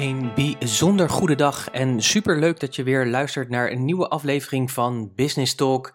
Een bijzonder goede dag en super leuk dat je weer luistert naar een nieuwe aflevering van Business Talk.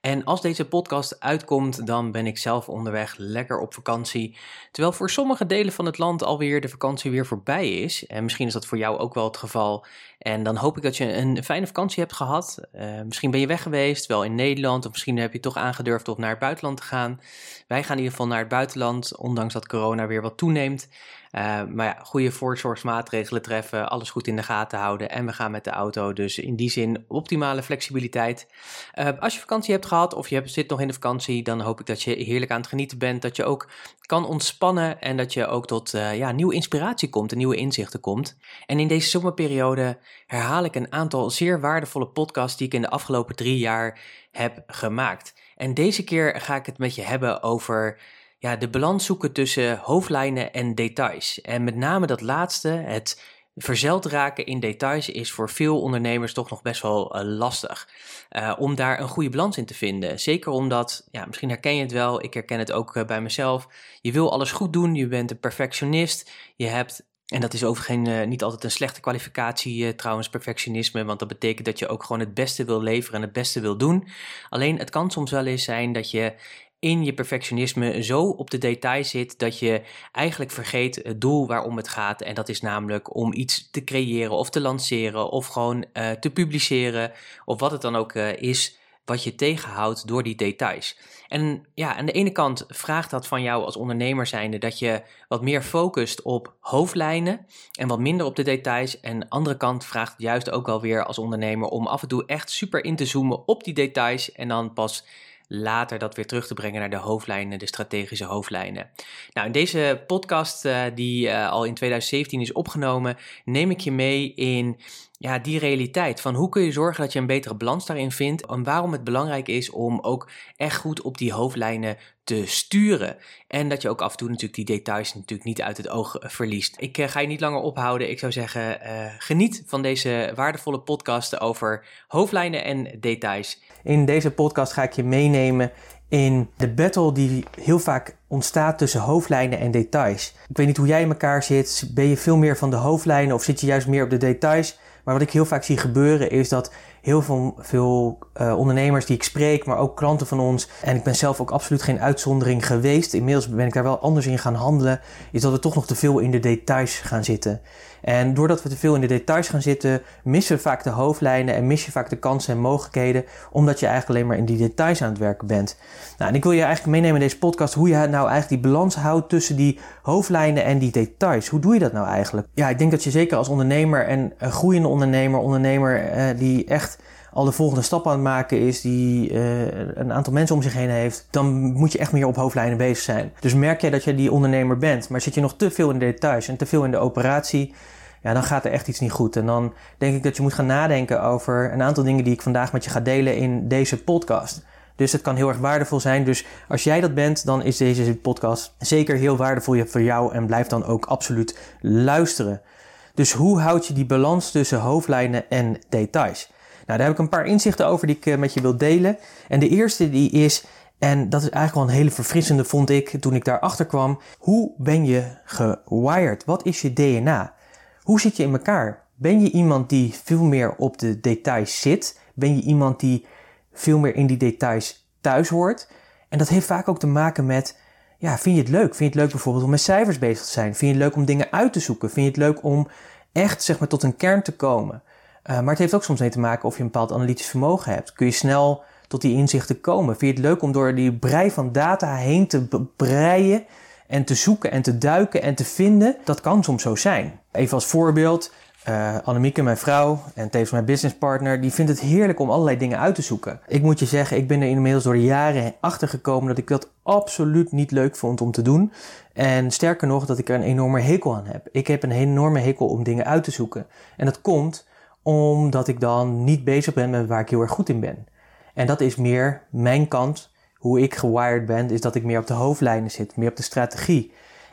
En als deze podcast uitkomt, dan ben ik zelf onderweg lekker op vakantie. Terwijl voor sommige delen van het land alweer de vakantie weer voorbij is. En misschien is dat voor jou ook wel het geval. En dan hoop ik dat je een fijne vakantie hebt gehad. Uh, misschien ben je weg geweest, wel in Nederland, of misschien heb je toch aangedurfd om naar het buitenland te gaan. Wij gaan in ieder geval naar het buitenland, ondanks dat corona weer wat toeneemt. Uh, maar ja, goede voorzorgsmaatregelen treffen, alles goed in de gaten houden en we gaan met de auto. Dus in die zin optimale flexibiliteit. Uh, als je vakantie hebt gehad of je zit nog in de vakantie, dan hoop ik dat je heerlijk aan het genieten bent. Dat je ook kan ontspannen en dat je ook tot ja, nieuwe inspiratie komt en nieuwe inzichten komt. En in deze zomerperiode herhaal ik een aantal zeer waardevolle podcasts die ik in de afgelopen drie jaar heb gemaakt. En deze keer ga ik het met je hebben over ja, de balans zoeken tussen hoofdlijnen en details. En met name dat laatste, het verzeld raken in details, is voor veel ondernemers toch nog best wel uh, lastig. Uh, om daar een goede balans in te vinden. Zeker omdat, ja, misschien herken je het wel, ik herken het ook uh, bij mezelf. Je wil alles goed doen, je bent een perfectionist, je hebt en dat is overigens uh, niet altijd een slechte kwalificatie, uh, trouwens, perfectionisme, want dat betekent dat je ook gewoon het beste wil leveren en het beste wil doen. Alleen het kan soms wel eens zijn dat je in je perfectionisme zo op de details zit dat je eigenlijk vergeet het doel waarom het gaat. En dat is namelijk om iets te creëren of te lanceren of gewoon uh, te publiceren of wat het dan ook is wat je tegenhoudt door die details. En ja, aan de ene kant vraagt dat van jou als ondernemer zijnde dat je wat meer focust op hoofdlijnen en wat minder op de details. En aan de andere kant vraagt het juist ook wel weer als ondernemer om af en toe echt super in te zoomen op die details en dan pas later dat weer terug te brengen naar de hoofdlijnen, de strategische hoofdlijnen. Nou, in deze podcast, uh, die uh, al in 2017 is opgenomen, neem ik je mee in ja, die realiteit van hoe kun je zorgen dat je een betere balans daarin vindt en waarom het belangrijk is om ook echt goed op die hoofdlijnen te sturen. En dat je ook af en toe natuurlijk die details natuurlijk niet uit het oog verliest. Ik uh, ga je niet langer ophouden. Ik zou zeggen, uh, geniet van deze waardevolle podcast over hoofdlijnen en details. In deze podcast ga ik je meenemen in de battle die heel vaak ontstaat tussen hoofdlijnen en details. Ik weet niet hoe jij in elkaar zit. Ben je veel meer van de hoofdlijnen of zit je juist meer op de details? Maar wat ik heel vaak zie gebeuren is dat heel veel, veel uh, ondernemers die ik spreek, maar ook klanten van ons, en ik ben zelf ook absoluut geen uitzondering geweest, inmiddels ben ik daar wel anders in gaan handelen, is dat we toch nog te veel in de details gaan zitten. En doordat we te veel in de details gaan zitten, missen we vaak de hoofdlijnen en mis je vaak de kansen en mogelijkheden, omdat je eigenlijk alleen maar in die details aan het werken bent. Nou, en ik wil je eigenlijk meenemen in deze podcast hoe je nou eigenlijk die balans houdt tussen die hoofdlijnen en die details. Hoe doe je dat nou eigenlijk? Ja, ik denk dat je zeker als ondernemer en een groeiende ondernemer, ondernemer eh, die echt al de volgende stap aan het maken is, die uh, een aantal mensen om zich heen heeft, dan moet je echt meer op hoofdlijnen bezig zijn. Dus merk jij dat je die ondernemer bent, maar zit je nog te veel in de details en te veel in de operatie, ja, dan gaat er echt iets niet goed. En dan denk ik dat je moet gaan nadenken over een aantal dingen die ik vandaag met je ga delen in deze podcast. Dus het kan heel erg waardevol zijn. Dus als jij dat bent, dan is deze podcast zeker heel waardevol voor jou en blijf dan ook absoluut luisteren. Dus hoe houd je die balans tussen hoofdlijnen en details? Nou, daar heb ik een paar inzichten over die ik uh, met je wil delen. En de eerste die is, en dat is eigenlijk wel een hele verfrissende vond ik toen ik daarachter kwam. Hoe ben je gewired? Wat is je DNA? Hoe zit je in elkaar? Ben je iemand die veel meer op de details zit? Ben je iemand die veel meer in die details thuis hoort? En dat heeft vaak ook te maken met, ja, vind je het leuk? Vind je het leuk bijvoorbeeld om met cijfers bezig te zijn? Vind je het leuk om dingen uit te zoeken? Vind je het leuk om echt, zeg maar, tot een kern te komen? Uh, maar het heeft ook soms mee te maken of je een bepaald analytisch vermogen hebt. Kun je snel tot die inzichten komen? Vind je het leuk om door die brei van data heen te breien en te zoeken en te duiken en te vinden? Dat kan soms zo zijn. Even als voorbeeld, uh, Annemieke, mijn vrouw en tevens mijn businesspartner, die vindt het heerlijk om allerlei dingen uit te zoeken. Ik moet je zeggen, ik ben er inmiddels door de jaren achter gekomen dat ik dat absoluut niet leuk vond om te doen. En sterker nog, dat ik er een enorme hekel aan heb. Ik heb een enorme hekel om dingen uit te zoeken. En dat komt omdat ik dan niet bezig ben met waar ik heel erg goed in ben. En dat is meer mijn kant, hoe ik gewired ben, is dat ik meer op de hoofdlijnen zit, meer op de strategie.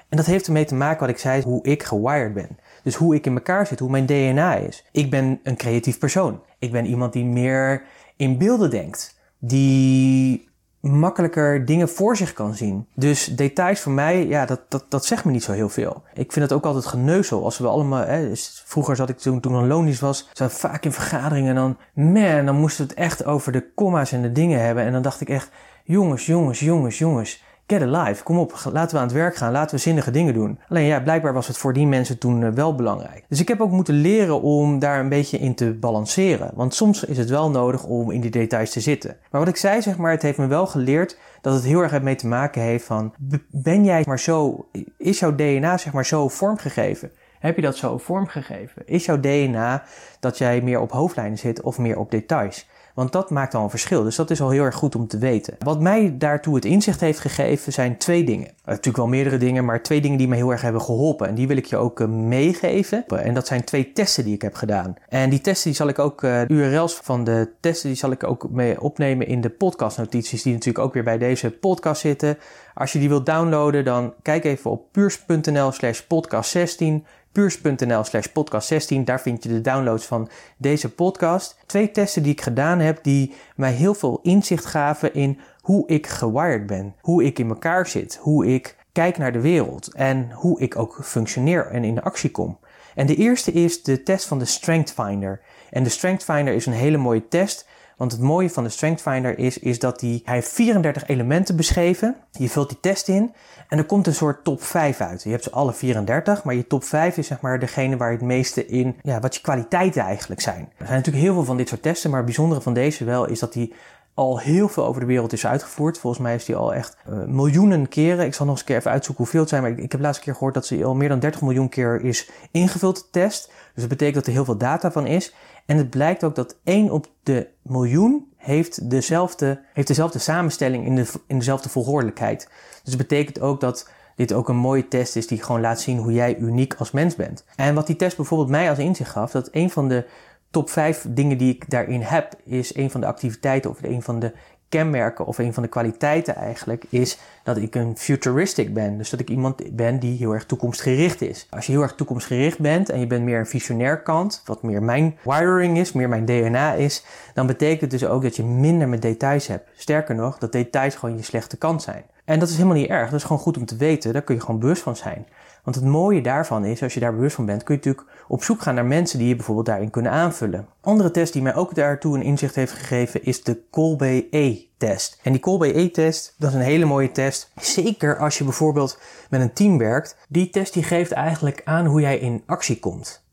En dat heeft ermee te maken wat ik zei, hoe ik gewired ben. Dus hoe ik in elkaar zit, hoe mijn DNA is. Ik ben een creatief persoon. Ik ben iemand die meer in beelden denkt. Die makkelijker dingen voor zich kan zien. Dus details voor mij, ja, dat, dat, dat zegt me niet zo heel veel. Ik vind het ook altijd geneuzel. Als we allemaal, hè, dus vroeger zat ik toen, toen een loondienst was, zat vaak in vergaderingen en dan, man, dan moesten we het echt over de comma's en de dingen hebben. En dan dacht ik echt, jongens, jongens, jongens, jongens. Get alive, kom op, laten we aan het werk gaan, laten we zinnige dingen doen. Alleen ja, blijkbaar was het voor die mensen toen eh, wel belangrijk. Dus ik heb ook moeten leren om daar een beetje in te balanceren. Want soms is het wel nodig om in die details te zitten. Maar wat ik zei, zeg maar, het heeft me wel geleerd dat het heel erg mee te maken heeft van, ben jij maar zo, is jouw DNA zeg maar zo vormgegeven? Heb je dat zo vormgegeven? Is jouw DNA dat jij meer op hoofdlijnen zit of meer op details? Want dat maakt al een verschil. Dus dat is al heel erg goed om te weten. Wat mij daartoe het inzicht heeft gegeven zijn twee dingen. Uh, natuurlijk wel meerdere dingen, maar twee dingen die me heel erg hebben geholpen. En die wil ik je ook uh, meegeven. En dat zijn twee testen die ik heb gedaan. En die testen die zal ik ook, uh, URL's van de testen, die zal ik ook mee opnemen in de podcastnotities. Die natuurlijk ook weer bij deze podcast zitten. Als je die wilt downloaden, dan kijk even op puurs.nl slash podcast 16 puurs.nl slash podcast 16. Daar vind je de downloads van deze podcast. Twee testen die ik gedaan heb die mij heel veel inzicht gaven in hoe ik gewired ben. Hoe ik in elkaar zit. Hoe ik kijk naar de wereld. En hoe ik ook functioneer en in actie kom. En de eerste is de test van de Strength Finder. En de Strength Finder is een hele mooie test want het mooie van de Strength Finder is, is dat die, hij heeft 34 elementen beschreven. Je vult die test in en er komt een soort top 5 uit. Je hebt ze alle 34, maar je top 5 is zeg maar degene waar je het meeste in, ja, wat je kwaliteiten eigenlijk zijn. Er zijn natuurlijk heel veel van dit soort testen, maar het bijzondere van deze wel is dat die al heel veel over de wereld is uitgevoerd. Volgens mij is die al echt uh, miljoenen keren. Ik zal nog eens een keer even uitzoeken hoeveel het zijn. Maar ik, ik heb laatste keer gehoord dat ze al meer dan 30 miljoen keer is ingevuld, de test. Dus dat betekent dat er heel veel data van is. En het blijkt ook dat 1 op de miljoen heeft dezelfde, heeft dezelfde samenstelling in, de, in dezelfde volgordelijkheid. Dus het betekent ook dat dit ook een mooie test is die gewoon laat zien hoe jij uniek als mens bent. En wat die test bijvoorbeeld mij als inzicht gaf, dat een van de top 5 dingen die ik daarin heb, is een van de activiteiten of een van de kenmerken of een van de kwaliteiten eigenlijk is dat ik een futuristic ben. Dus dat ik iemand ben die heel erg toekomstgericht is. Als je heel erg toekomstgericht bent en je bent meer een visionair kant, wat meer mijn wiring is, meer mijn DNA is, dan betekent het dus ook dat je minder met details hebt. Sterker nog, dat details gewoon je slechte kant zijn. En dat is helemaal niet erg. Dat is gewoon goed om te weten. Daar kun je gewoon bewust van zijn. Want het mooie daarvan is, als je daar bewust van bent, kun je natuurlijk op zoek gaan naar mensen die je bijvoorbeeld daarin kunnen aanvullen. Andere test die mij ook daartoe een inzicht heeft gegeven is de Colby E-test. En die Colby E-test, dat is een hele mooie test. Zeker als je bijvoorbeeld met een team werkt. Die test die geeft eigenlijk aan hoe jij in actie komt.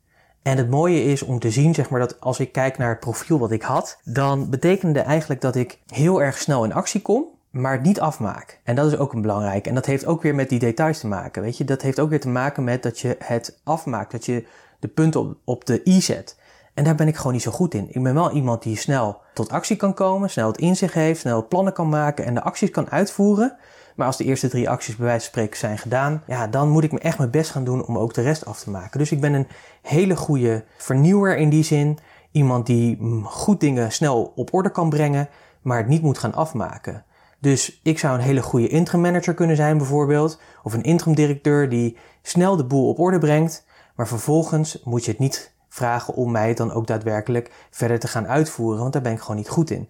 En het mooie is om te zien, zeg maar, dat als ik kijk naar het profiel wat ik had, dan betekende eigenlijk dat ik heel erg snel in actie kom maar het niet afmaak. En dat is ook een belangrijk. En dat heeft ook weer met die details te maken. Weet je, dat heeft ook weer te maken met dat je het afmaakt. Dat je de punten op, op de i zet. En daar ben ik gewoon niet zo goed in. Ik ben wel iemand die snel tot actie kan komen, snel het inzicht heeft, snel plannen kan maken en de acties kan uitvoeren. Maar als de eerste drie acties bij wijze van spreken zijn gedaan, ja, dan moet ik me echt mijn best gaan doen om ook de rest af te maken. Dus ik ben een hele goede vernieuwer in die zin. Iemand die mm, goed dingen snel op orde kan brengen, maar het niet moet gaan afmaken. Dus ik zou een hele goede interim manager kunnen zijn bijvoorbeeld. Of een interim directeur die snel de boel op orde brengt. Maar vervolgens moet je het niet vragen om mij dan ook daadwerkelijk verder te gaan uitvoeren. Want daar ben ik gewoon niet goed in.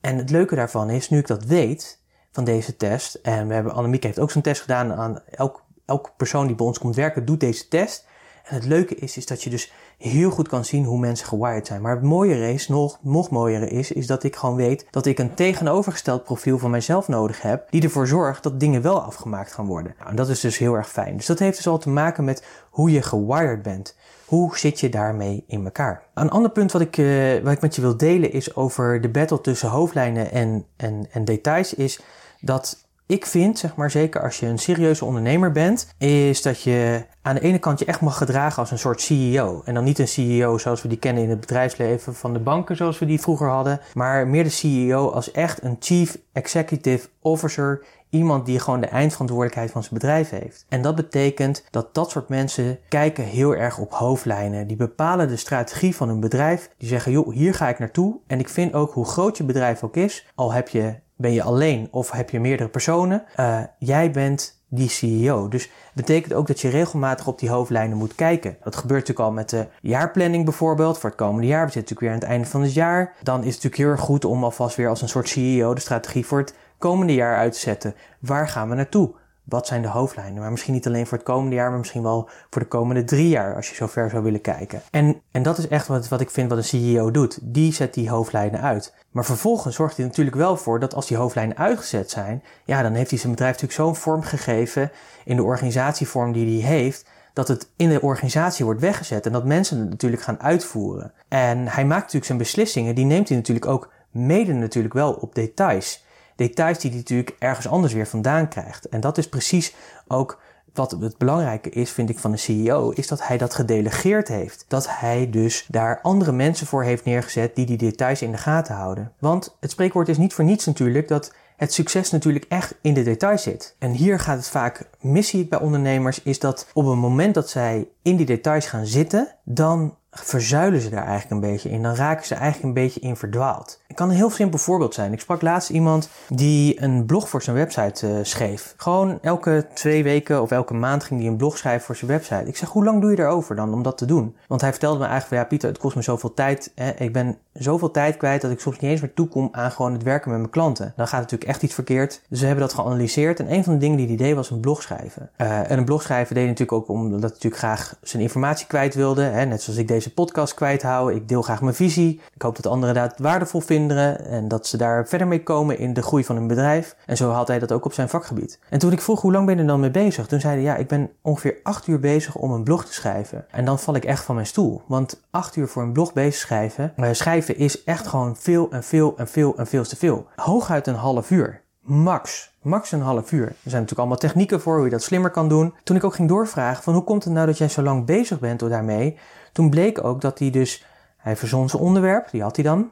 En het leuke daarvan is, nu ik dat weet van deze test. En we hebben, Annemieke heeft ook zo'n test gedaan aan elk, elke persoon die bij ons komt werken, doet deze test. En het leuke is, is dat je dus heel goed kan zien hoe mensen gewired zijn. Maar het mooiere is, nog, nog mooiere is, is dat ik gewoon weet dat ik een tegenovergesteld profiel van mijzelf nodig heb, die ervoor zorgt dat dingen wel afgemaakt gaan worden. Nou, en dat is dus heel erg fijn. Dus dat heeft dus al te maken met hoe je gewired bent. Hoe zit je daarmee in elkaar? Een ander punt wat ik, uh, wat ik met je wil delen is over de battle tussen hoofdlijnen en, en, en details. Is dat ik vind, zeg maar zeker als je een serieuze ondernemer bent, is dat je aan de ene kant je echt mag gedragen als een soort CEO. En dan niet een CEO zoals we die kennen in het bedrijfsleven van de banken zoals we die vroeger hadden, maar meer de CEO als echt een Chief Executive Officer. Iemand die gewoon de eindverantwoordelijkheid van zijn bedrijf heeft. En dat betekent dat dat soort mensen kijken heel erg op hoofdlijnen. Die bepalen de strategie van een bedrijf. Die zeggen, joh, hier ga ik naartoe. En ik vind ook hoe groot je bedrijf ook is, al heb je ben je alleen of heb je meerdere personen? Uh, jij bent die CEO. Dus betekent ook dat je regelmatig op die hoofdlijnen moet kijken. Dat gebeurt natuurlijk al met de jaarplanning bijvoorbeeld voor het komende jaar. We zitten natuurlijk weer aan het einde van het jaar. Dan is het natuurlijk heel erg goed om alvast weer als een soort CEO de strategie voor het komende jaar uit te zetten. Waar gaan we naartoe? Wat zijn de hoofdlijnen? Maar misschien niet alleen voor het komende jaar, maar misschien wel voor de komende drie jaar, als je zo ver zou willen kijken. En, en dat is echt wat, wat ik vind wat een CEO doet. Die zet die hoofdlijnen uit. Maar vervolgens zorgt hij natuurlijk wel voor dat als die hoofdlijnen uitgezet zijn, ja, dan heeft hij zijn bedrijf natuurlijk zo'n vorm gegeven in de organisatievorm die hij heeft, dat het in de organisatie wordt weggezet en dat mensen het natuurlijk gaan uitvoeren. En hij maakt natuurlijk zijn beslissingen, die neemt hij natuurlijk ook mede natuurlijk wel op details details die hij natuurlijk ergens anders weer vandaan krijgt. En dat is precies ook wat het belangrijke is, vind ik, van een CEO, is dat hij dat gedelegeerd heeft. Dat hij dus daar andere mensen voor heeft neergezet die die details in de gaten houden. Want het spreekwoord is niet voor niets natuurlijk dat het succes natuurlijk echt in de details zit. En hier gaat het vaak mis, zie ik bij ondernemers, is dat op het moment dat zij in die details gaan zitten, dan verzuilen ze daar eigenlijk een beetje in. Dan raken ze eigenlijk een beetje in verdwaald. Het kan een heel simpel voorbeeld zijn. Ik sprak laatst iemand die een blog voor zijn website uh, schreef. Gewoon elke twee weken of elke maand ging hij een blog schrijven voor zijn website. Ik zeg, hoe lang doe je erover dan om dat te doen? Want hij vertelde me eigenlijk van, ja Pieter, het kost me zoveel tijd. Hè? Ik ben zoveel tijd kwijt dat ik soms niet eens meer toekom aan gewoon het werken met mijn klanten. Dan gaat natuurlijk echt iets verkeerd. Dus we hebben dat geanalyseerd. En een van de dingen die hij deed was een blog schrijven. Uh, en een blog schrijven deed hij natuurlijk ook omdat hij natuurlijk graag zijn informatie kwijt wilde. Hè? Net zoals ik deze podcast kwijt hou. Ik deel graag mijn visie. Ik hoop dat anderen dat waardevol vinden en dat ze daar verder mee komen in de groei van hun bedrijf. En zo had hij dat ook op zijn vakgebied. En toen ik vroeg hoe lang ben je er dan mee bezig? Toen zei hij ja, ik ben ongeveer acht uur bezig om een blog te schrijven. En dan val ik echt van mijn stoel. Want acht uur voor een blog bezig schrijven, uh, schrijven is echt gewoon veel en veel en veel en veel te veel. Hooguit een half uur. Max. Max een half uur. Er zijn natuurlijk allemaal technieken voor hoe je dat slimmer kan doen. Toen ik ook ging doorvragen van hoe komt het nou dat jij zo lang bezig bent daarmee, toen bleek ook dat hij dus, hij verzon zijn onderwerp, die had hij dan.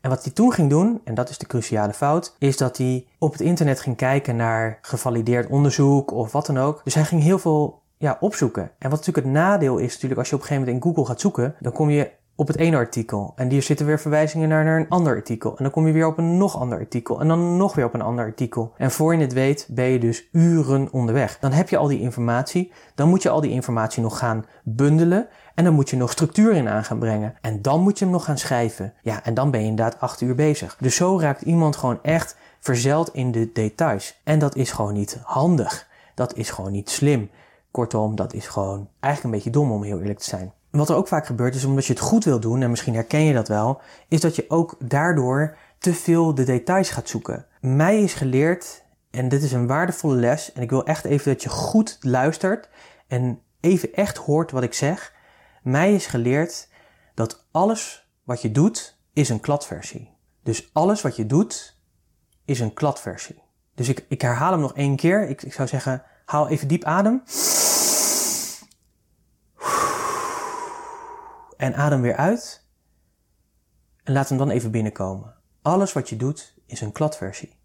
En wat hij toen ging doen, en dat is de cruciale fout, is dat hij op het internet ging kijken naar gevalideerd onderzoek of wat dan ook. Dus hij ging heel veel ja, opzoeken. En wat natuurlijk het nadeel is, natuurlijk als je op een gegeven moment in Google gaat zoeken, dan kom je op het ene artikel. En hier zitten weer verwijzingen naar, naar een ander artikel. En dan kom je weer op een nog ander artikel. En dan nog weer op een ander artikel. En voor je het weet ben je dus uren onderweg. Dan heb je al die informatie. Dan moet je al die informatie nog gaan bundelen. En dan moet je nog structuur in aan gaan brengen. En dan moet je hem nog gaan schrijven. Ja, en dan ben je inderdaad acht uur bezig. Dus zo raakt iemand gewoon echt verzeld in de details. En dat is gewoon niet handig. Dat is gewoon niet slim. Kortom, dat is gewoon eigenlijk een beetje dom om heel eerlijk te zijn. Wat er ook vaak gebeurt is omdat je het goed wil doen, en misschien herken je dat wel, is dat je ook daardoor te veel de details gaat zoeken. Mij is geleerd, en dit is een waardevolle les, en ik wil echt even dat je goed luistert en even echt hoort wat ik zeg. Mij is geleerd dat alles wat je doet is een kladversie. Dus alles wat je doet is een kladversie. Dus ik, ik herhaal hem nog één keer. Ik, ik zou zeggen, haal even diep adem. En adem weer uit. En laat hem dan even binnenkomen. Alles wat je doet is een kladversie.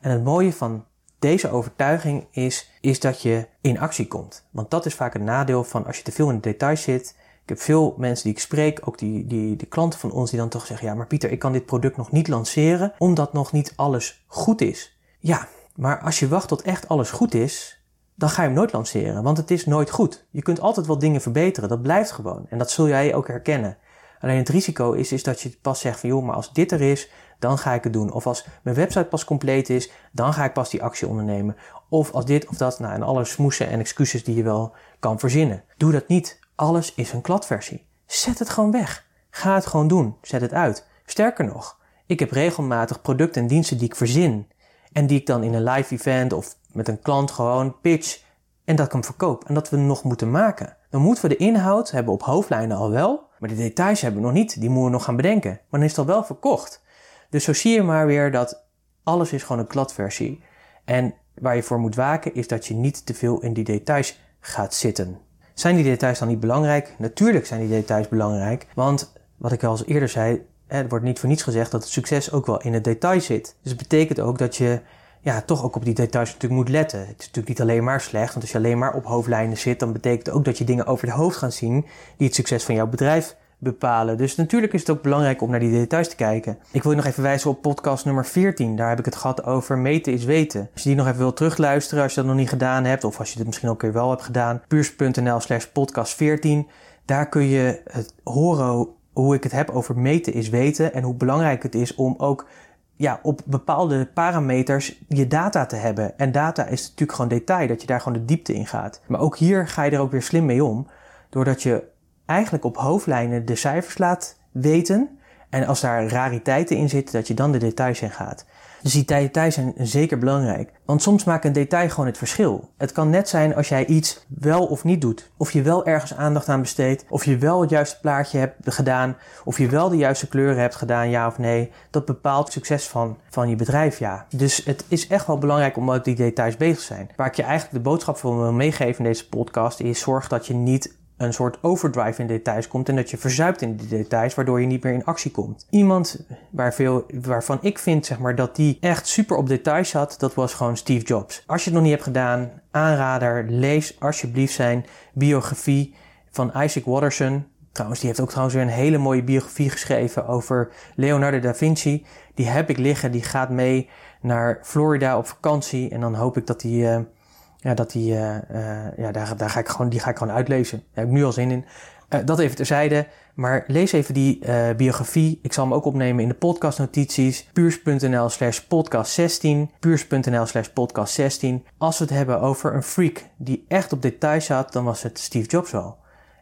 En het mooie van deze overtuiging is, is dat je in actie komt. Want dat is vaak een nadeel van als je te veel in de details zit. Ik heb veel mensen die ik spreek, ook die, die, de klanten van ons, die dan toch zeggen: Ja, maar Pieter, ik kan dit product nog niet lanceren omdat nog niet alles goed is. Ja, maar als je wacht tot echt alles goed is, dan ga je hem nooit lanceren, want het is nooit goed. Je kunt altijd wel dingen verbeteren, dat blijft gewoon. En dat zul jij ook herkennen. Alleen het risico is, is dat je pas zegt van joh, maar als dit er is, dan ga ik het doen. Of als mijn website pas compleet is, dan ga ik pas die actie ondernemen. Of als dit of dat, nou en alle smoesen en excuses die je wel kan verzinnen. Doe dat niet. Alles is een kladversie. Zet het gewoon weg. Ga het gewoon doen. Zet het uit. Sterker nog, ik heb regelmatig producten en diensten die ik verzin. En die ik dan in een live event of met een klant gewoon pitch en dat ik hem verkoop en dat we nog moeten maken. dan moeten we de inhoud hebben op hoofdlijnen al wel, maar de details hebben we nog niet. Die moeten we nog gaan bedenken. Maar dan is het al wel verkocht. Dus zo zie je maar weer dat alles is gewoon een kladversie. En waar je voor moet waken is dat je niet te veel in die details gaat zitten. Zijn die details dan niet belangrijk? Natuurlijk zijn die details belangrijk. Want wat ik al eens eerder zei, er wordt niet voor niets gezegd dat het succes ook wel in het detail zit. Dus het betekent ook dat je ja, toch ook op die details natuurlijk moet letten. Het is natuurlijk niet alleen maar slecht, want als je alleen maar op hoofdlijnen zit, dan betekent het ook dat je dingen over het hoofd gaat zien die het succes van jouw bedrijf bepalen. Dus natuurlijk is het ook belangrijk om naar die details te kijken. Ik wil je nog even wijzen op podcast nummer 14. Daar heb ik het gehad over meten is weten. Als je die nog even wilt terugluisteren, als je dat nog niet gedaan hebt, of als je het misschien ook weer wel hebt gedaan, puurs.nl slash podcast 14. Daar kun je het horen hoe ik het heb over meten is weten en hoe belangrijk het is om ook ja, op bepaalde parameters je data te hebben. En data is natuurlijk gewoon detail, dat je daar gewoon de diepte in gaat. Maar ook hier ga je er ook weer slim mee om, doordat je eigenlijk op hoofdlijnen de cijfers laat weten. En als daar rariteiten in zitten, dat je dan de details in gaat. Dus die details zijn zeker belangrijk. Want soms maakt een detail gewoon het verschil. Het kan net zijn als jij iets wel of niet doet. Of je wel ergens aandacht aan besteedt. Of je wel het juiste plaatje hebt gedaan. Of je wel de juiste kleuren hebt gedaan, ja of nee. Dat bepaalt het succes van, van je bedrijf, ja. Dus het is echt wel belangrijk om met die details bezig te zijn. Waar ik je eigenlijk de boodschap voor wil meegeven in deze podcast is: zorg dat je niet een soort overdrive in details komt en dat je verzuipt in die details, waardoor je niet meer in actie komt. Iemand waar veel, waarvan ik vind zeg maar, dat die echt super op details zat, dat was gewoon Steve Jobs. Als je het nog niet hebt gedaan, aanrader, lees alsjeblieft zijn biografie van Isaac Watterson. Trouwens, die heeft ook trouwens weer een hele mooie biografie geschreven over Leonardo da Vinci. Die heb ik liggen, die gaat mee naar Florida op vakantie en dan hoop ik dat. Uh, ja, dat die, uh, uh, ja, daar, daar ga ik gewoon, die ga ik gewoon uitlezen. Daar heb ik nu al zin in. Uh, dat even terzijde. Maar lees even die biografie. Ik zal hem ook opnemen in de podcastnotities. puurs.nl slash podcast 16. puurs.nl slash podcast 16. Als we het hebben over een freak die echt op details zat, dan was het Steve Jobs wel.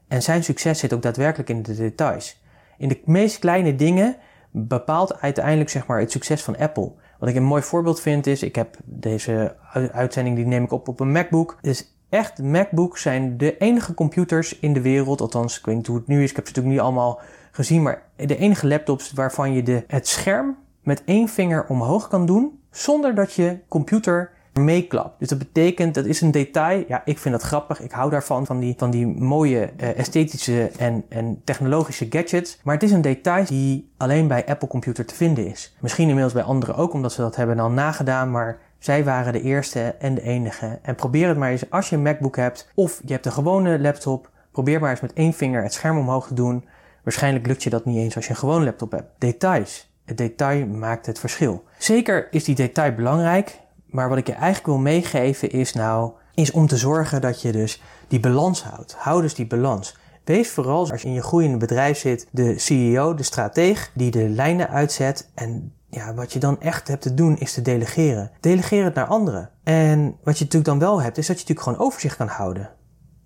En zijn succes zit ook daadwerkelijk in de details. In de meest kleine dingen bepaalt uiteindelijk zeg maar, het succes van Apple. Wat ik een mooi voorbeeld vind is, ik heb deze uitzending die neem ik op op een MacBook. Dus echt, MacBooks zijn de enige computers in de wereld, althans ik weet niet hoe het nu is, ik heb ze natuurlijk niet allemaal gezien, maar de enige laptops waarvan je de, het scherm met één vinger omhoog kan doen, zonder dat je computer meeklap. Dus dat betekent, dat is een detail. Ja, ik vind dat grappig. Ik hou daarvan, van die, van die mooie uh, esthetische en, en technologische gadgets. Maar het is een detail die alleen bij Apple Computer te vinden is. Misschien inmiddels bij anderen ook, omdat ze dat hebben al nagedaan. Maar zij waren de eerste en de enige. En probeer het maar eens als je een MacBook hebt of je hebt een gewone laptop. Probeer maar eens met één vinger het scherm omhoog te doen. Waarschijnlijk lukt je dat niet eens als je een gewone laptop hebt. Details. Het detail maakt het verschil. Zeker is die detail belangrijk, maar wat ik je eigenlijk wil meegeven is nou, is om te zorgen dat je dus die balans houdt. Hou dus die balans. Wees vooral als je in je groeiende bedrijf zit, de CEO, de strateeg, die de lijnen uitzet. En ja, wat je dan echt hebt te doen is te delegeren. Delegeer het naar anderen. En wat je natuurlijk dan wel hebt, is dat je natuurlijk gewoon overzicht kan houden.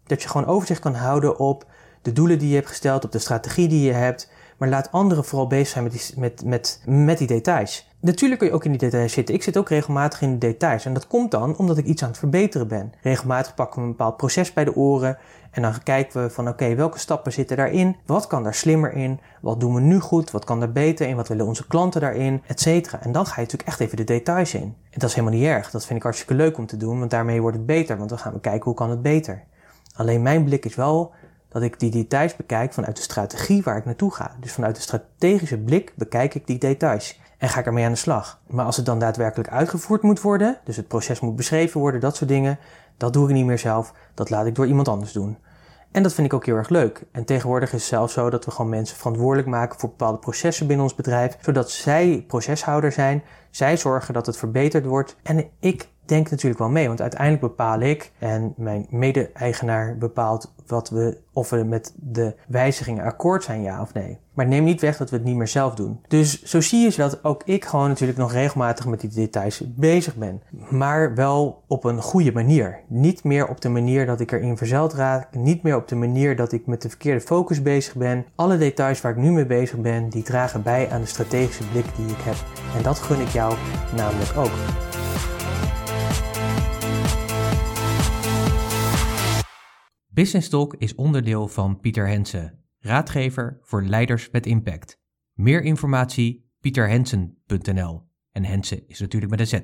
Dat je gewoon overzicht kan houden op de doelen die je hebt gesteld, op de strategie die je hebt. Maar laat anderen vooral bezig zijn met die, met, met, met die details. Natuurlijk kun je ook in die details zitten. Ik zit ook regelmatig in de details. En dat komt dan omdat ik iets aan het verbeteren ben. Regelmatig pakken we een bepaald proces bij de oren. En dan kijken we van oké, welke stappen zitten daarin? Wat kan daar slimmer in? Wat doen we nu goed? Wat kan er beter in? Wat willen onze klanten daarin? Etcetera. En dan ga je natuurlijk echt even de details in. En dat is helemaal niet erg. Dat vind ik hartstikke leuk om te doen. Want daarmee wordt het beter. Want dan gaan we kijken hoe kan het beter. Alleen mijn blik is wel dat ik die details bekijk vanuit de strategie waar ik naartoe ga. Dus vanuit de strategische blik bekijk ik die details en ga ik ermee aan de slag. Maar als het dan daadwerkelijk uitgevoerd moet worden, dus het proces moet beschreven worden, dat soort dingen, dat doe ik niet meer zelf, dat laat ik door iemand anders doen. En dat vind ik ook heel erg leuk. En tegenwoordig is het zelfs zo dat we gewoon mensen verantwoordelijk maken voor bepaalde processen binnen ons bedrijf, zodat zij proceshouder zijn, zij zorgen dat het verbeterd wordt en ik denk natuurlijk wel mee, want uiteindelijk bepaal ik en mijn mede-eigenaar bepaalt wat we, of we met de wijzigingen akkoord zijn, ja of nee. Maar neem niet weg dat we het niet meer zelf doen. Dus zo zie je dat ook ik gewoon natuurlijk nog regelmatig met die details bezig ben. Maar wel op een goede manier. Niet meer op de manier dat ik erin verzeld raak. Niet meer op de manier dat ik met de verkeerde focus bezig ben. Alle details waar ik nu mee bezig ben, die dragen bij aan de strategische blik die ik heb. En dat gun ik jou namelijk ook. Business Talk is onderdeel van Pieter Hensen, raadgever voor leiders met impact. Meer informatie pieterhensen.nl en Hensen is natuurlijk met een Z.